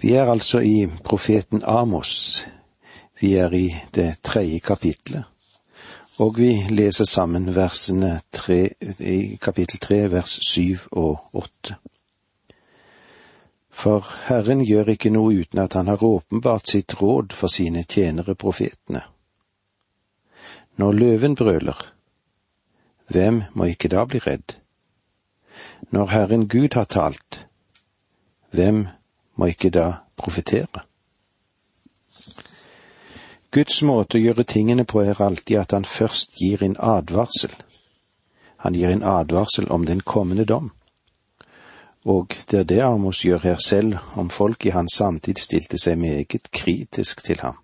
Vi er altså i profeten Amos. Vi er i det tredje kapitlet, og vi leser sammen versene tre, i kapittel tre, vers syv og åtte. For Herren gjør ikke noe uten at han har åpenbart sitt råd for sine tjenere profetene. Når løven brøler, hvem må ikke da bli redd? Når Herren Gud har talt, hvem må ikke da profetere? Guds måte å gjøre tingene på er alltid at han først gir en advarsel. Han gir en advarsel om den kommende dom. Og det er det Amos gjør her selv, om folk i hans samtid stilte seg meget kritisk til ham.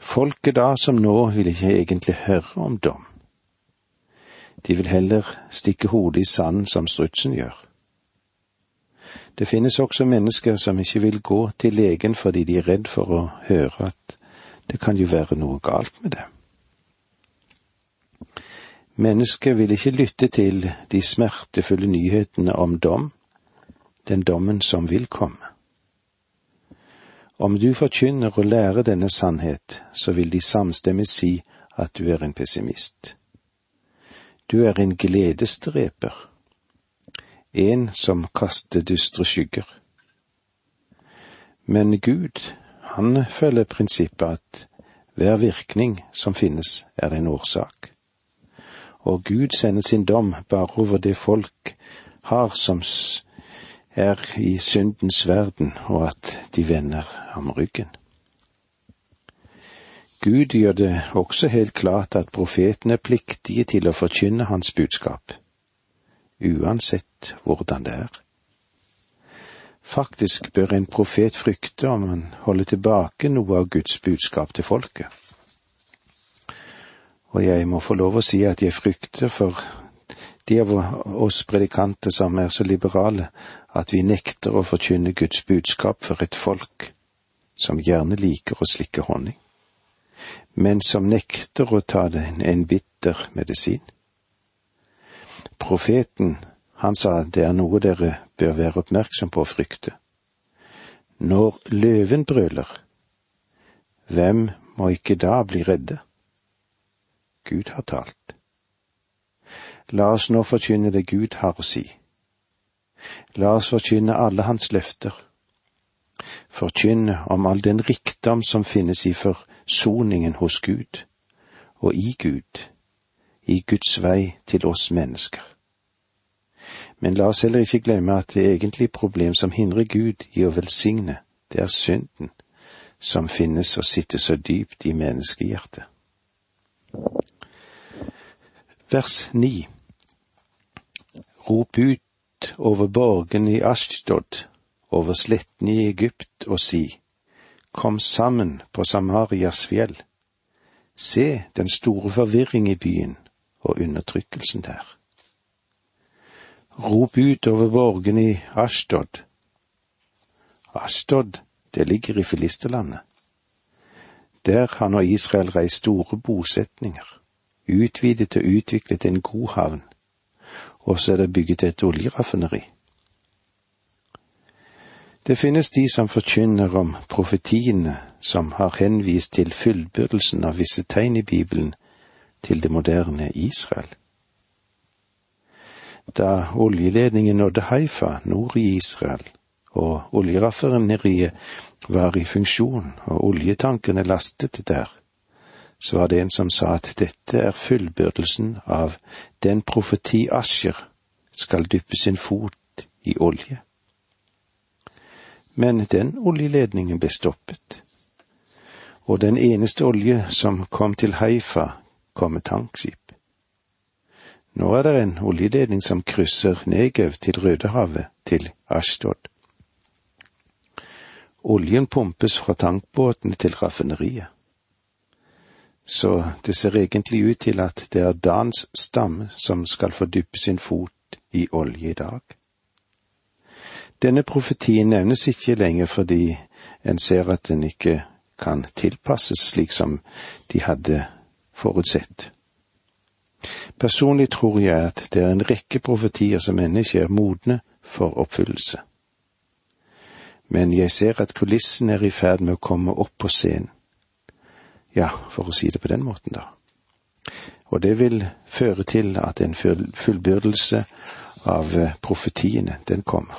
Folket da som nå vil ikke egentlig høre om dom. De vil heller stikke hodet i sanden som strutsen gjør. Det finnes også mennesker som ikke vil gå til legen fordi de er redd for å høre at det kan jo være noe galt med det. Mennesket vil ikke lytte til de smertefulle nyhetene om dom, den dommen som vil komme. Om du forkynner og lærer denne sannhet, så vil de samstemmig si at du er en pessimist. Du er en gledesdreper en som kaster dystre skygger. Men Gud, han følger prinsippet at hver virkning som finnes, er en årsak. Og Gud sender sin dom bare over det folk har som er i syndens verden, og at de vender ham ryggen. Gud gjør det også helt klart at profetene er pliktige til å forkynne hans budskap uansett hvordan det er. Faktisk bør en profet frykte om han holder tilbake noe av Guds budskap til folket. Og jeg må få lov å si at jeg frykter for de av oss predikanter som er så liberale at vi nekter å forkynne Guds budskap for et folk som gjerne liker å slikke honning, men som nekter å ta det en bitter medisin. Profeten, han sa det er noe dere bør være oppmerksom på å frykte. Når løven brøler, hvem må ikke da bli redde? Gud har talt. La oss nå forkynne det Gud har å si. La oss forkynne alle hans løfter. Forkynne om all den rikdom som finnes i forsoningen hos Gud, og i Gud, i Guds vei til oss mennesker. Men la oss heller ikke glemme at det egentlige problem som hindrer Gud i å velsigne, det er synden som finnes og sitter så dypt i menneskehjertet. Vers ni Rop ut over borgen i Ashtod, over sletten i Egypt, og si, Kom sammen på Samarias fjell. Se den store forvirring i byen, og undertrykkelsen der. Rop ut over borgene i Ashtod. Ashtod, det ligger i Filisterlandet. Der har nå Israel reist store bosetninger, utvidet og utviklet en god havn, og så er det bygget et oljeraffineri. Det finnes de som forkynner om profetiene som har henvist til fullbyrdelsen av visse tegn i Bibelen til det moderne Israel. Da oljeledningen nådde Haifa, nord i Israel, og oljeraffineriet var i funksjon og oljetankene lastet der, så var det en som sa at dette er fullbyrdelsen av den profeti Asher skal dyppe sin fot i olje. Men den oljeledningen ble stoppet, og den eneste olje som kom til Haifa, kom med tankskip. Nå er det en oljeledning som krysser Negev til Rødehavet, til Ashtod. Oljen pumpes fra tankbåtene til raffineriet. Så det ser egentlig ut til at det er Dans stamme som skal få dyppe sin fot i olje i dag. Denne profetien nevnes ikke lenger fordi en ser at den ikke kan tilpasses slik som de hadde forutsett. Personlig tror jeg at det er en rekke profetier som ennå ikke er modne for oppfyllelse. Men jeg ser at kulissen er i ferd med å komme opp på scenen. Ja, for å si det på den måten, da. Og det vil føre til at en fullbyrdelse av eh, profetiene, den kommer.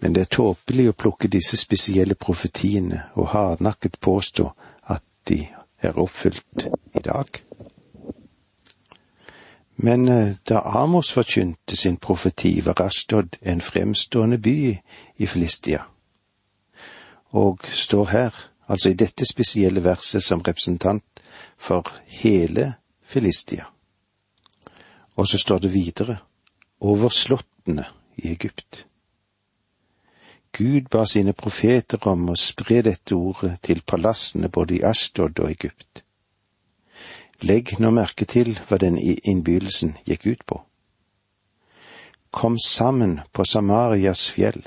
Men det er tåpelig å plukke disse spesielle profetiene og hardnakket påstå at de er oppfylt i dag. Men eh, da Amos forkynte sin profeti, var Ashtod en fremstående by i Filistia, og står her, altså i dette spesielle verset, som representant for hele Filistia. Og så står det videre, over slottene i Egypt. Gud ba sine profeter om å spre dette ordet til palassene både i Ashtod og Egypt. Legg nå merke til hva denne innbydelsen gikk ut på. Kom sammen på Samarias fjell.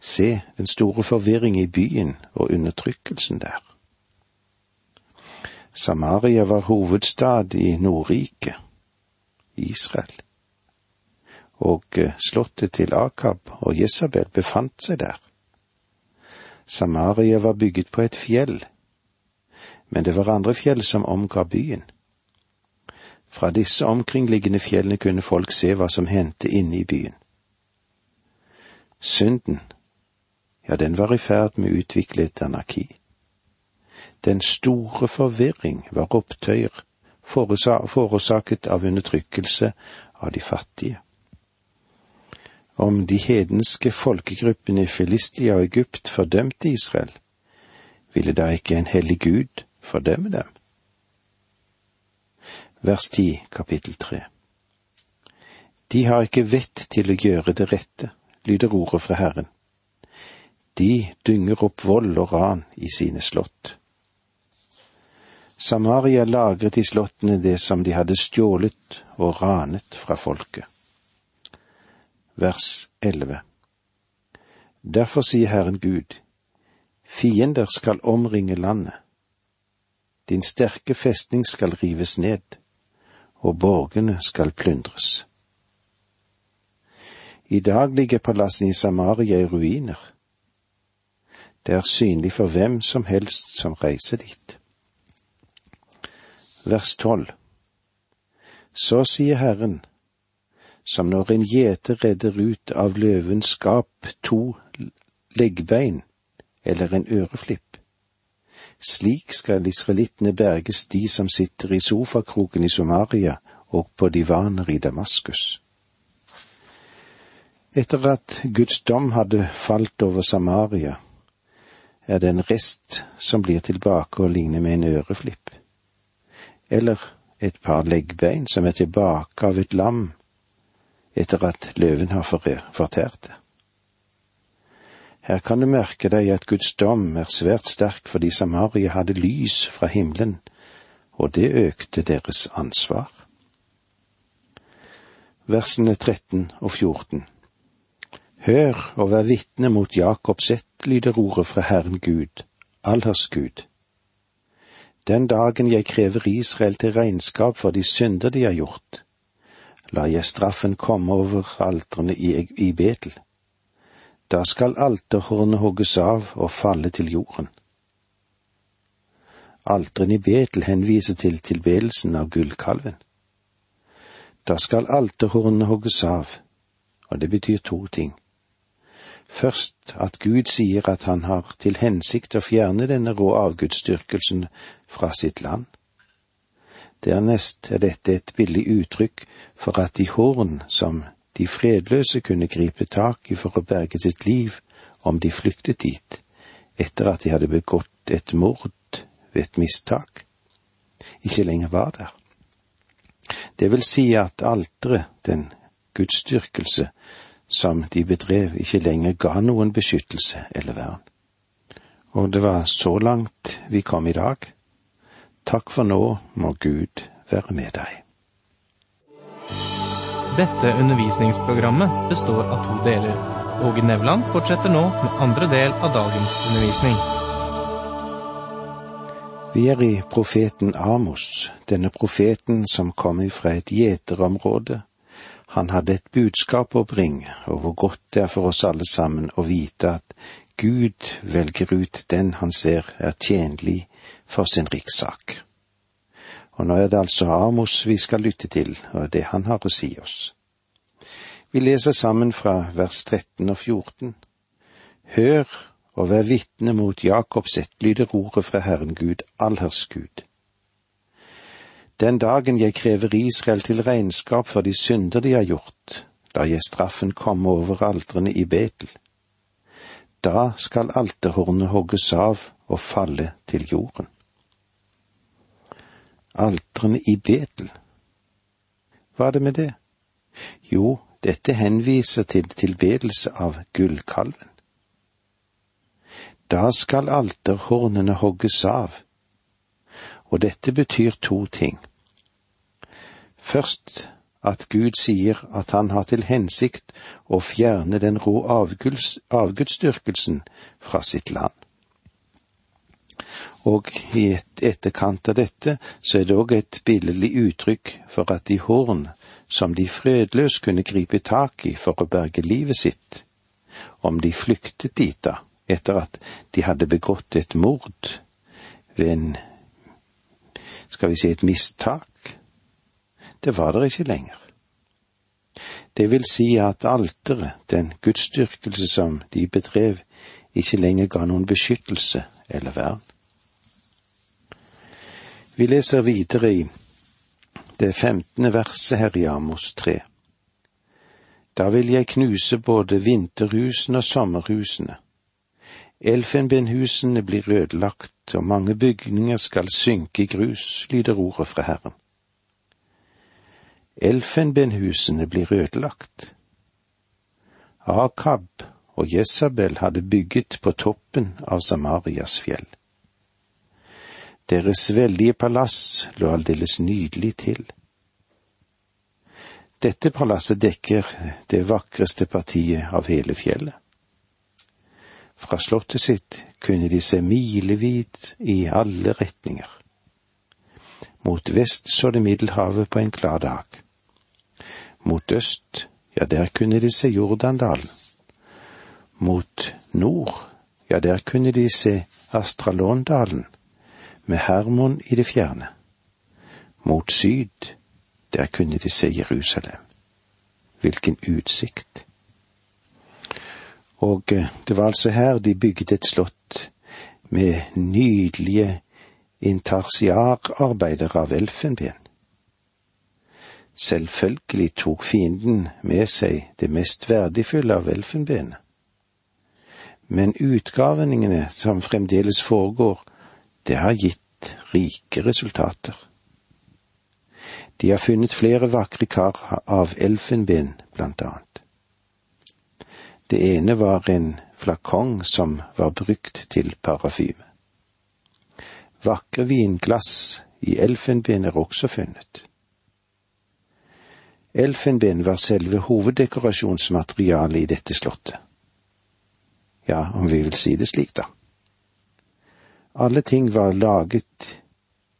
Se den store forvirring i byen og undertrykkelsen der. Samaria var hovedstad i Nordriket, Israel, og eh, slottet til Akab og Jesabel befant seg der. Samaria var bygget på et fjell, men det var andre fjell som omga byen. Fra disse omkringliggende fjellene kunne folk se hva som hendte inne i byen. Synden, ja, den var i ferd med å utvikle et anarki. Den store forvirring var opptøyer forårsaket av undertrykkelse av de fattige. Om de hedenske folkegruppene i Filistia og Egypt fordømte Israel, ville da ikke en hellig Gud fordømme dem? Vers 10, kapittel 3 De har ikke vett til å gjøre det rette, lyder ordet fra Herren. De dynger opp vold og ran i sine slott. Samaria lagret i slottene det som de hadde stjålet og ranet fra folket. Vers 11 Derfor sier Herren Gud, fiender skal omringe landet. Din sterke festning skal rives ned, og borgene skal plyndres. I dag ligger palasset i Samaria i ruiner. Det er synlig for hvem som helst som reiser dit vers tolv. Så sier Herren, som når en gjeter redder ut av løvens skap to leggbein eller en øreflipp. Slik skal israelittene berges de som sitter i sofakroken i Somaria og på divaner i Damaskus. Etter at Guds dom hadde falt over Samaria, er det en rest som blir tilbake og ligner med en øreflipp eller et par leggbein som er tilbake av et lam etter at løven har fortært det. Her kan du merke deg at Guds dom er svært sterk fordi Samaria hadde lys fra himmelen, og det økte deres ansvar. Versene 13 og 14 Hør og vær vitne mot Jakobs ett, lyder ordet fra Herren Gud, allers Gud. Den dagen jeg krever Israel til regnskap for de synder de har gjort, lar jeg straffen komme over altrene i, i Betel. Da skal alterhornet hogges av og falle til jorden. Alteren i Betel henviser til tilbedelsen av gullkalven. Da skal alterhornet hogges av, og det betyr to ting. Først at Gud sier at han har til hensikt å fjerne denne rå avgudsdyrkelsen fra sitt land. Dernest er dette et billig uttrykk for at de horn som de fredløse kunne gripe tak i for å berge sitt liv om de flyktet dit, etter at de hadde begått et mord ved et mistak, ikke lenger var der. Det vil si at alteret, den gudsdyrkelse som de bedrev, ikke lenger ga noen beskyttelse eller vern. Og det var så langt vi kom i dag. Takk for nå må Gud være med deg. Dette undervisningsprogrammet består av to deler. Åge Nevland fortsetter nå med andre del av dagens undervisning. Vi er i profeten Amos, denne profeten som kommer fra et gjeterområde Han hadde et budskap å bringe, og hvor godt det er for oss alle sammen å vite at Gud velger ut den han ser er tjenlig for sin rikssak. Og nå er det altså Amos vi skal lytte til, og det han har å si oss. Vi leser sammen fra vers 13 og 14. Hør og vær vitne mot Jakobs ett, ordet fra Herren Gud, allhers Gud. Den dagen jeg krever Israel til regnskap for de synder de har gjort, lar jeg straffen komme over aldrene i Betel. Da skal alterhornet hogges av og falle til jorden. Altrene i Betel. Hva er det med det? Jo, dette henviser til tilbedelse av gullkalven. Da skal alterhornene hogges av, og dette betyr to ting. Først at Gud sier at han har til hensikt å fjerne den rå avgudsdyrkelsen fra sitt land. Og i et etterkant av dette så er det òg et billedlig uttrykk for at de horn som de fredløst kunne gripe tak i for å berge livet sitt, om de flyktet dit da, etter at de hadde begått et mord ved en, skal vi si, et mistak, det var der ikke lenger. Det vil si at alteret, den gudsdyrkelse som de bedrev, ikke lenger ga noen beskyttelse eller vern. Vi leser videre i det femtende verset her i Amos tre. Da vil jeg knuse både vinterhusene og sommerhusene. Elfenbenhusene blir ødelagt, og mange bygninger skal synke i grus, lyder ordet fra Herren. Elfenbenhusene blir ødelagt. Akab og Jesabel hadde bygget på toppen av Samarias fjell. Deres veldige palass lå aldeles nydelig til. Dette palasset dekker det vakreste partiet av hele fjellet. Fra slottet sitt kunne de se milevid i alle retninger. Mot vest så det Middelhavet på en klar dag. Mot øst, ja, der kunne de se Jordandalen. Mot nord, ja, der kunne de se Astralondalen, med Hermon i det fjerne. Mot syd, der kunne de se Jerusalem. Hvilken utsikt! Og eh, det var altså her de bygget et slott med nydelige intarsiararbeider av elfenben. Selvfølgelig tok fienden med seg det mest verdifulle av elfenbenet. Men utgravningene som fremdeles foregår, det har gitt rike resultater. De har funnet flere vakre kar av elfenben, blant annet. Det ene var en flakong som var brukt til parafyme. Vakre vinglass i elfenben er også funnet. Elfenben var selve hoveddekorasjonsmaterialet i dette slottet. Ja, om vi vil si det slik, da. Alle ting var laget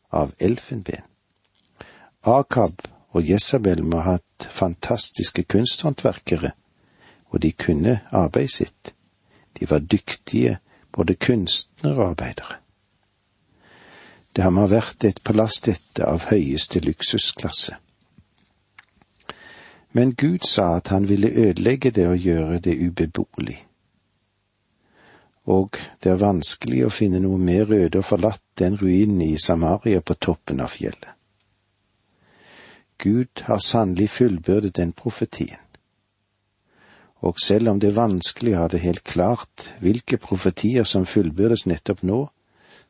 av elfenben. Akab og Jesabel må ha hatt fantastiske kunsthåndverkere, og de kunne arbeidet sitt. De var dyktige både kunstnere og arbeidere. Det har vært et palass dette av høyeste luksusklasse. Men Gud sa at han ville ødelegge det og gjøre det ubeboelig. Og det er vanskelig å finne noe mer øde og forlatt enn ruinene i Samaria på toppen av fjellet. Gud har sannelig fullbyrdet den profetien. Og selv om det er vanskelig å ha det helt klart hvilke profetier som fullbyrdes nettopp nå,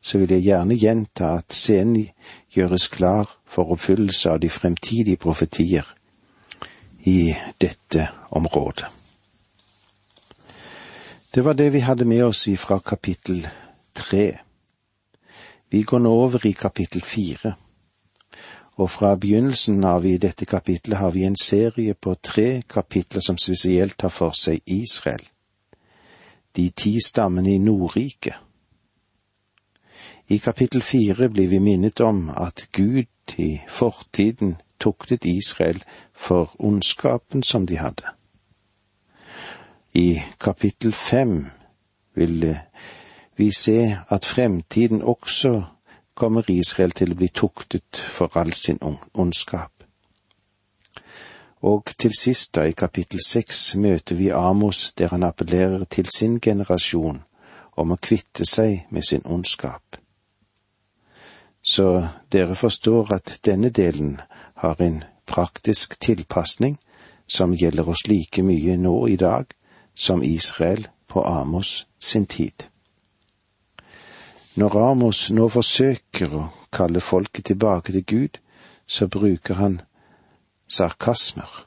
så vil jeg gjerne gjenta at scenen gjøres klar for oppfyllelse av de fremtidige profetier i dette området. Det var det vi hadde med oss ifra kapittel tre. Vi går nå over i kapittel fire. Og fra begynnelsen av i dette kapitlet har vi en serie på tre kapitler som spesielt tar for seg Israel, de ti stammene i Nordriket. I kapittel fire blir vi minnet om at Gud i fortiden tuktet Israel for ondskapen som de hadde. I kapittel fem vil vi se at fremtiden også kommer Israel til å bli tuktet for all sin ondskap. Og til sist, da, i kapittel seks, møter vi Amos der han appellerer til sin generasjon om å kvitte seg med sin ondskap. Så dere forstår at denne delen har en praktisk tilpasning som gjelder oss like mye nå i dag som Israel på Amos sin tid. Når Amos nå forsøker å kalle folket tilbake til Gud, så bruker han sarkasmer,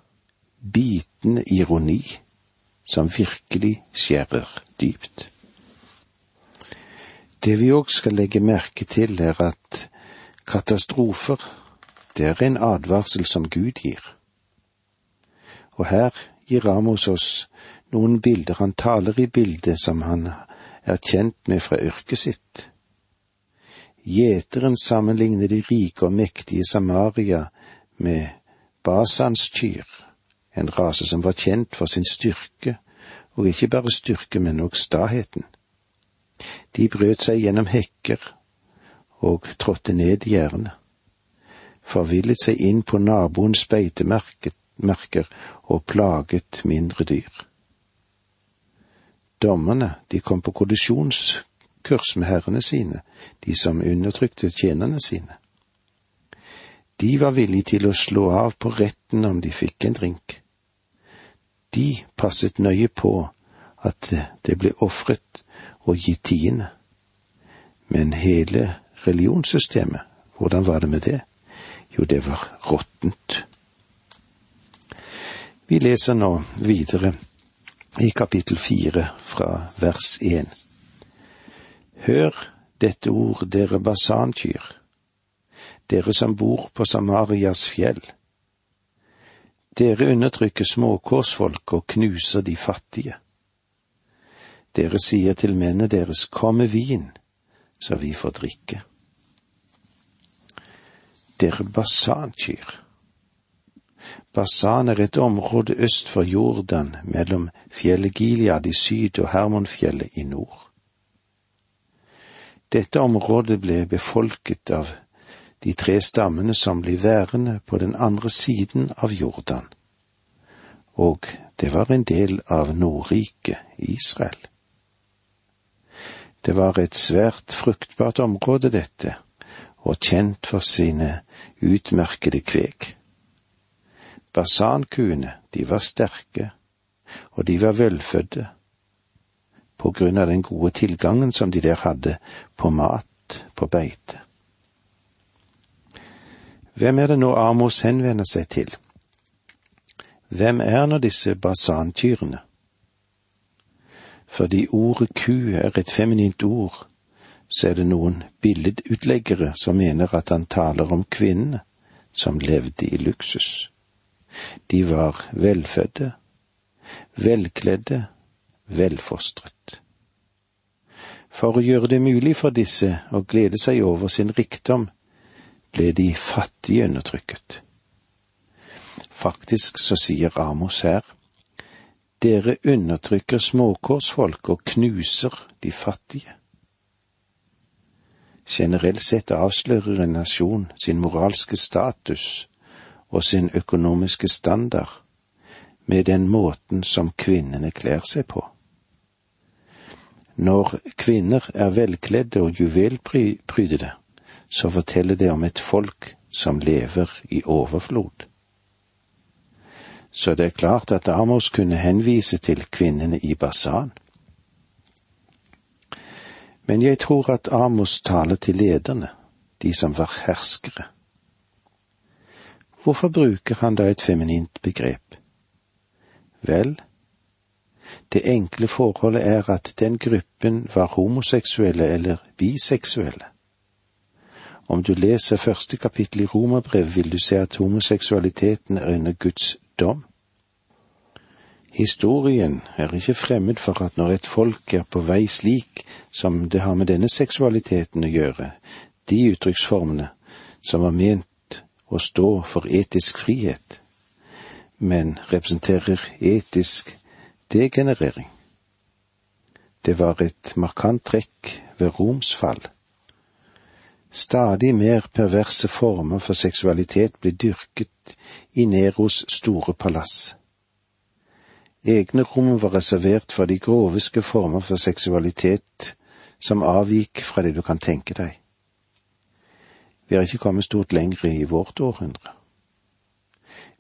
bitende ironi, som virkelig skjærer dypt. Det vi òg skal legge merke til, er at katastrofer, det er en advarsel som Gud gir. Og her gir Amos oss noen bilder, han taler i bildet som han er kjent med fra yrket sitt. Gjeteren sammenligner de rike og mektige Samaria med Basans kyr, en rase som var kjent for sin styrke, og ikke bare styrke, men også staheten. De brøt seg gjennom hekker og trådte ned gjerdene, forvillet seg inn på naboens beitemerker og plaget mindre dyr. Dommerne, de kom på kollisjonskurs med herrene sine, de som undertrykte tjenerne sine. De var villige til å slå av på retten om de fikk en drink. De passet nøye på at det ble ofret og gitt tiende. Men hele religionssystemet, hvordan var det med det? Jo, det var råttent. Vi leser nå videre i kapittel fire fra vers én. Hør dette ord, dere basankyr dere som bor på Samarias fjell. Dere undertrykker småkårsfolk og knuser de fattige. Dere sier til mennene deres, kom med vin, så vi får drikke. Dere basankyr. Basan er et område øst for Jordan, mellom fjellet Gilead i syd og Hermonfjellet i nord. Dette området ble befolket av de tre stammene som blir værende på den andre siden av Jordan. Og det var en del av Nordriket, Israel. Det var et svært fruktbart område, dette, og kjent for sine utmerkede kveg. Basankuene, de var sterke, og de var velfødde, på grunn av den gode tilgangen som de der hadde på mat på beite. Hvem er det nå Amos henvender seg til? Hvem er nå disse basantyrene? Fordi ordet ku er et feminint ord, så er det noen billedutleggere som mener at han taler om kvinnene som levde i luksus. De var velfødde, velkledde, velfostret. For å gjøre det mulig for disse å glede seg over sin rikdom, ble de fattige undertrykket. Faktisk så sier Amos her, dere undertrykker småkårsfolk og knuser de fattige. Generelt sett avslører en nasjon sin moralske status og sin økonomiske standard med den måten som kvinnene kler seg på. Når kvinner er velkledde og juvelprydede, så forteller det om et folk som lever i overflod. Så det er klart at Amos kunne henvise til kvinnene i Basan. Men jeg tror at Amos taler til lederne, de som var herskere. Hvorfor bruker han da et feminint begrep? Vel, det enkle forholdet er at den gruppen var homoseksuelle eller biseksuelle. Om du leser første kapittel i Romerbrevet, vil du se at homoseksualiteten er under Guds dom. Historien er ikke fremmed for at når et folk er på vei slik som det har med denne seksualiteten å gjøre, de uttrykksformene som var ment å stå for etisk frihet, men representerer etisk degenerering. Det var et markant trekk ved Roms fall. Stadig mer perverse former for seksualitet ble dyrket i Neros store palass. Egne rom var reservert for de groveste former for seksualitet som avvik fra det du kan tenke deg. Vi har ikke kommet stort lenger i vårt århundre.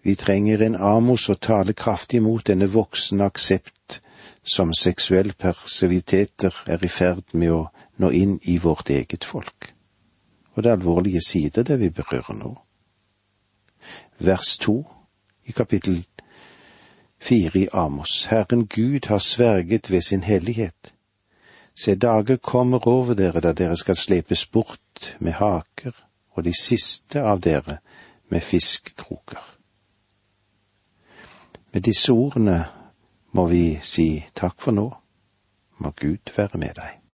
Vi trenger en Amos å tale kraftig mot denne voksende aksept som seksuell persiviteter er i ferd med å nå inn i vårt eget folk, og det er alvorlige sider det vi berører nå. Vers to i kapittel fire i Amos, Herren Gud har sverget ved sin hellighet. Se, dager kommer over dere da dere skal slepes bort med haker, og de siste av dere med fiskkroker. Med disse ordene må vi si takk for nå. Må Gud være med deg.